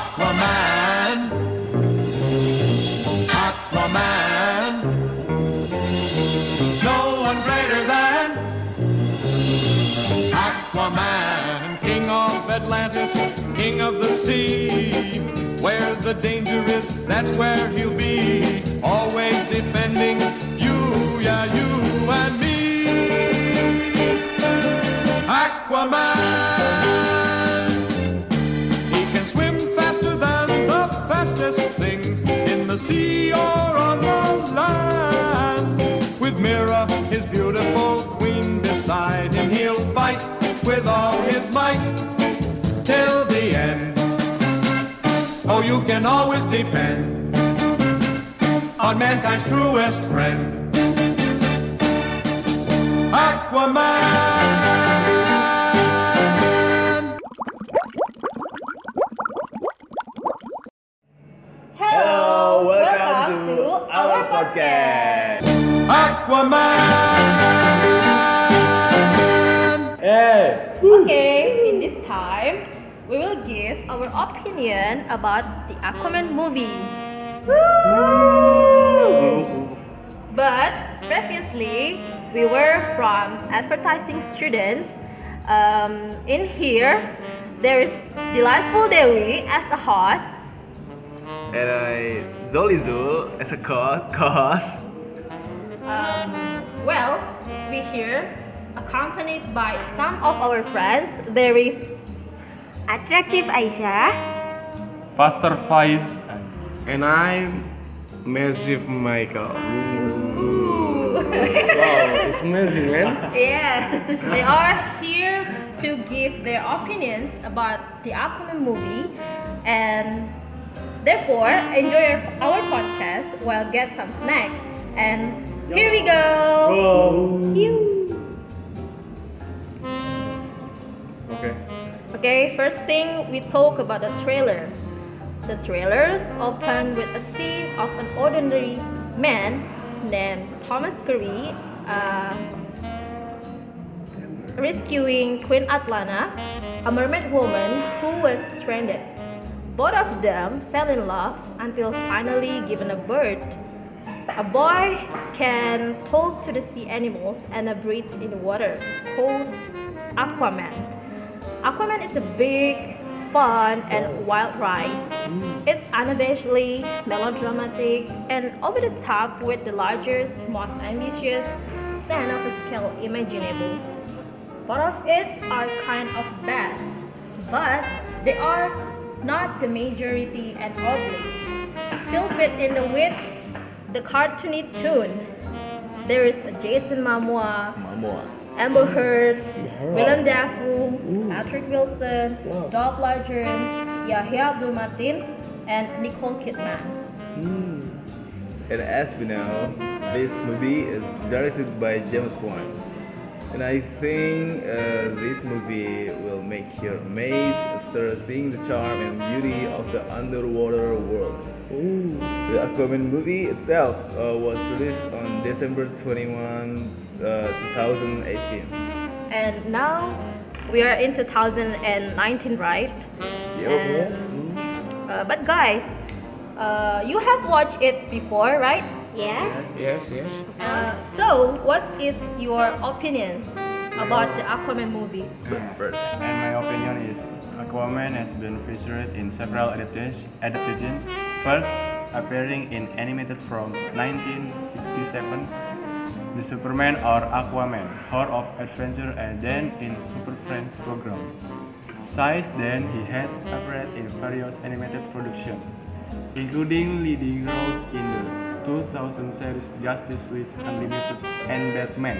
Aquaman. Aquaman. No one greater than Aquaman. King of Atlantis, king of the sea. Where the danger is, that's where he'll be. Fight with all his might till the end. Oh, you can always depend on mankind's truest friend. Aquaman. Hello, welcome, to, our podcast. Aquaman. Hey, Okay, in this time, we will give our opinion about the Aquaman movie. But previously, we were from advertising students. Um, in here, there is Delightful Dewi as a host. and I Zolizul as a co- co-host. Um, well, we here accompanied by some of our friends. There is attractive Aisha, Faster Faiz And I'm Massive Michael. Ooh. Wow, it's amazing, man. Yeah, they are here to give their opinions about the upcoming movie, and therefore enjoy our, our podcast while get some snack. And here we go. You. First thing we talk about the trailer. The trailers open with a scene of an ordinary man named Thomas Curry uh, rescuing Queen Atlanna, a mermaid woman who was stranded. Both of them fell in love until finally given a birth. A boy can talk to the sea animals and a breathe in the water, called Aquaman. Aquaman is a big, fun, and wild ride. It's unabashedly melodramatic and over the top with the largest, most ambitious sense of scale imaginable. Both of it are kind of bad, but they are not the majority and ugly. Still fit in the with the cartoony tune. There is Jason Momoa, Momoa. Amber Heard, Willem Dafoe, Patrick Wilson, Dolph Lundgren, Yahya Abdul Mateen, and Nicole Kidman. And as we know, this movie is directed by James Wan. And I think uh, this movie will make you amazed after seeing the charm and beauty of the underwater world. The Aquaman movie itself uh, was released on December 21, uh, 2018. And now we are in 2019, right? And, uh, but guys, uh, you have watched it before, right? Yes. Yes, yes. Uh, so, what is your opinion about the Aquaman movie? First. And my opinion is Aquaman has been featured in several adaptations. First, appearing in animated from 1967, The Superman or Aquaman, Hour of Adventure, and then in Super Friends program. Since then, he has appeared in various animated productions, including leading roles in the 2000 series Justice League Unlimited and Batman.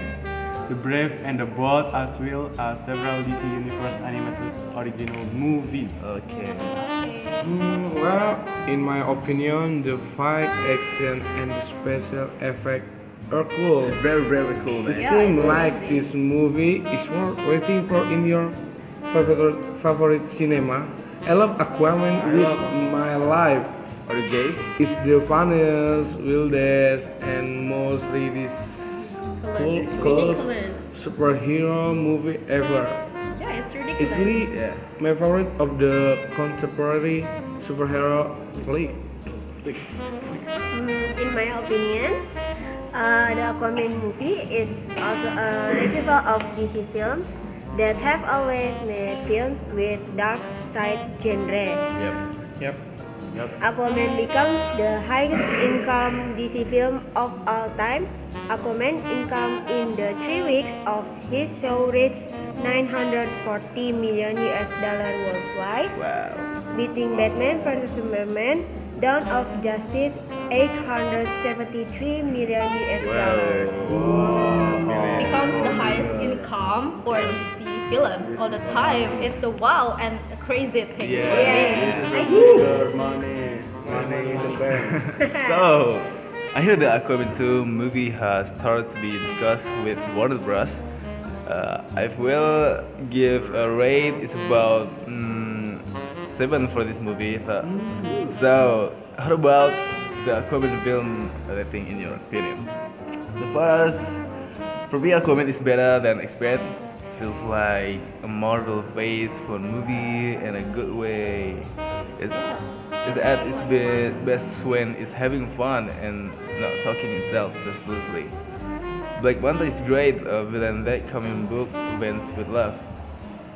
The Brave and the Bold as well as several DC Universe animated original movies. Okay. Hmm, well, in my opinion, the fight, action, and the special effect are cool. Very, very cool, It man. Yeah, seems like amazing. this movie is worth waiting for in your favorite favorite cinema. I love Aquaman with my life. Are you gay? It's the funniest, wildest, and most ridiculous Ridiculous. superhero movie ever. Yeah, it's ridiculous. It's really Yeah. my favorite of the contemporary superhero flick. flicks. Mm, in my opinion, uh, the Aquaman movie is also a revival of DC films that have always made films with dark side genre. Yep. Yep. Aquaman becomes the highest income DC film of all time. Aquaman income in the three weeks of his show reached 940 million US dollar worldwide, Wow. beating Batman vs Superman, Dawn of Justice 873 million US dollars. becomes the highest income for DC films all the time. It's a wow and a crazy thing Yeah. for me. Good money, money in the bank. So, I hear the Aquaman 2 movie has started to be discussed with Warner Bros. Uh, I will give a rate. It's about mm, seven for this movie. So, so, how about the Aquaman film rating in your opinion? The first, for me, a Aquaman is better than expected. Feels like a Marvel phase for movie in a good way. It's, it's at its best when it's having fun and not talking itself just loosely. Black Panther is great, uh, that comic book events with love.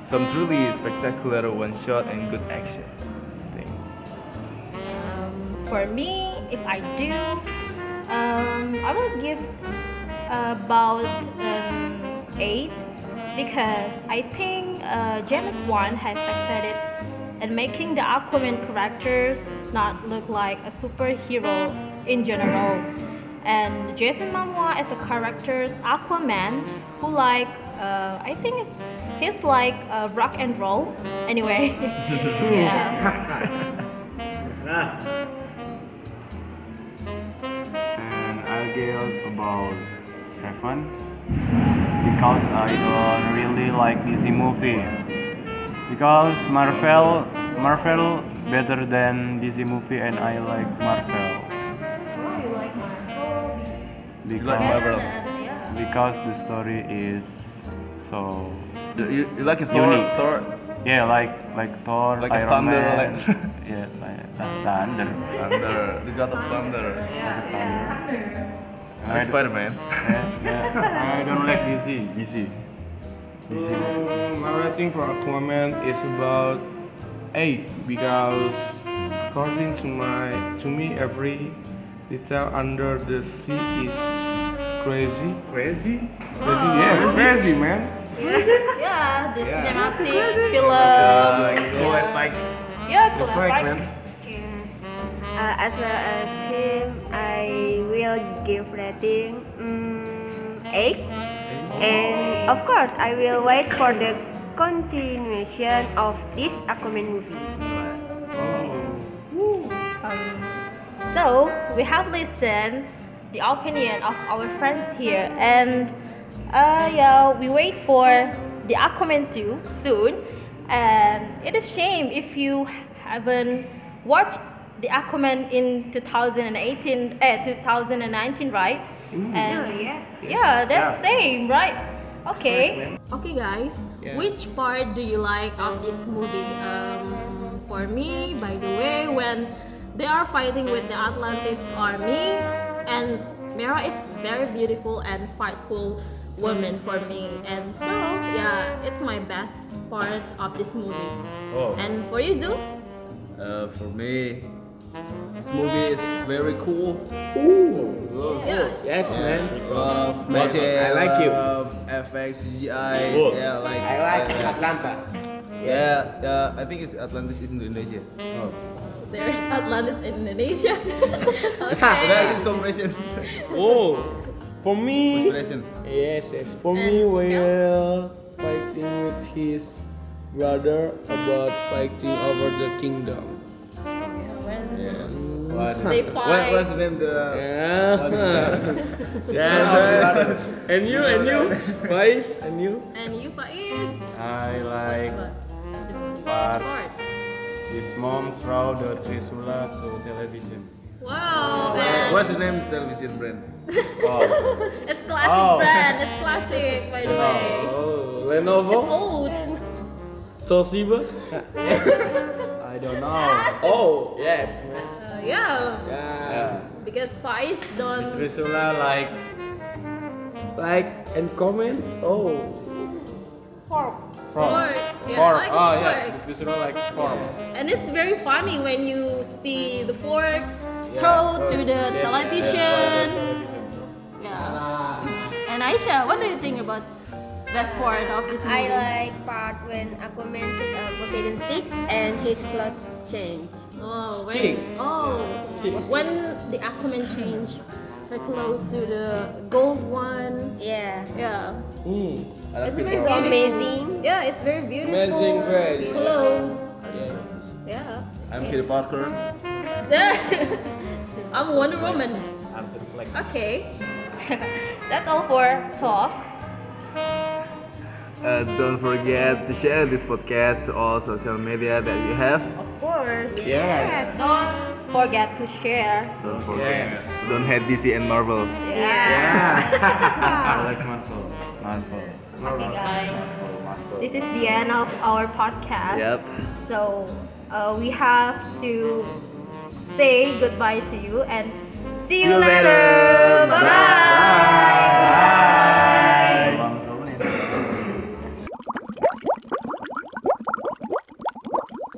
Some truly spectacular one shot and good action. For me, if I do, um, I will give about um, eight because I think uh, James Wan has succeeded in making the Aquaman characters not look like a superhero in general. And Jason Momoa as a character's Aquaman, who like uh, I think it's he's like uh, rock and roll. Anyway, yeah. and about seven because I don't really like DC movie because Marvel Marvel better than DC movie and I like Marvel you like Marvel? You like because Marvel? Because the story is so You, you, you like a Thor? Unique. Thor? Yeah like like Thor Like a Iron thunder, Man like- yeah like th- thunder Thunder, the God of Thunder. I, And Spider Man. yeah, yeah, I don't like DC DC DC Um, my rating for Aquaman is about eight because according to my to me every detail under the sea is crazy. Crazy? Crazy? Yes, crazy man. Yeah, the cinematic film. Uh, cool yeah. effect. Yeah, cool That's right, effect. man. Uh, as well as him, I will give rating mm, 8. And of course, I will wait for the continuation of this Aquaman movie. Um, so we have listened the opinion of our friends here, and uh, yeah, we wait for the Aquaman 2 soon. And it is shame if you haven't watched the Aquaman in 2018, eh, 2019, right? And Oh, yeah. yeah, that's same, right? Okay. right, okay, guys. Yeah. Which part do you like of this movie? Um, for me, by the way, when they are fighting with the Atlantis army, and Mera is very beautiful and fightful woman for me, and so yeah, it's my best part of this movie. Oh. And for you, Zu? Uh, for me, this movie is very cool. Yeah. Yes, man. A lot of magic. I like you. FX, CGI. Cool. Yeah, like. I like uh, Atlanta. Yeah, yeah. I think it's Atlantis is Indonesia. oh There's Atlantis in Indonesia. okay. That's okay. its comparison. Oh, for me. Yes, yes. For me? Will fighting with his brother about fighting over the kingdom. Yeah. What? They What, fight. what's the name? The Yeah. yes. and you, and you, Vice, and you. And you, Faiz? I like What? Part. his mom throw the Trisula to television. Wow. And What's the name of television brand? It's classic Oh. brand. It's classic, by the way. Oh, It's Lenovo. old. Toshiba? I don't know. oh, yes, man. Uh, yeah, Yeah. because Faiz don't. Trisula like like and comment. Oh. Fork. Fork. Fork. Yeah, Fork. like a oh yeah. fork. Trisula like fork. And it's very funny when you see the fork throw to the television. Yeah. And Aisha, what do you think about best part of this movie? I like part when Aquaman took a Poseidon stick and his clothes change. Oh, when, Stick. oh, when the Aquaman changed her clothes to the gold one. Yeah. Yeah. Hmm. It's very So amazing. Yeah, it's very beautiful. Amazing grace. Clothes. Yeah. Yeah. I'm Peter Parker. I'm Wonder Woman. I'm Peter Fleck. Okay. That's all for talk. Uh, don't forget to share this podcast to all social media that you have. Of course. Yes. Don't forget to share. Don't forget. Don't hate DC and Marvel. Yeah. I like Marvel. Marvel. Okay, guys. Marvel. Marvel. This is the end of our podcast. Yep. So uh, we have to say goodbye to you and see, see you later. later. Bye. Bye. Bye.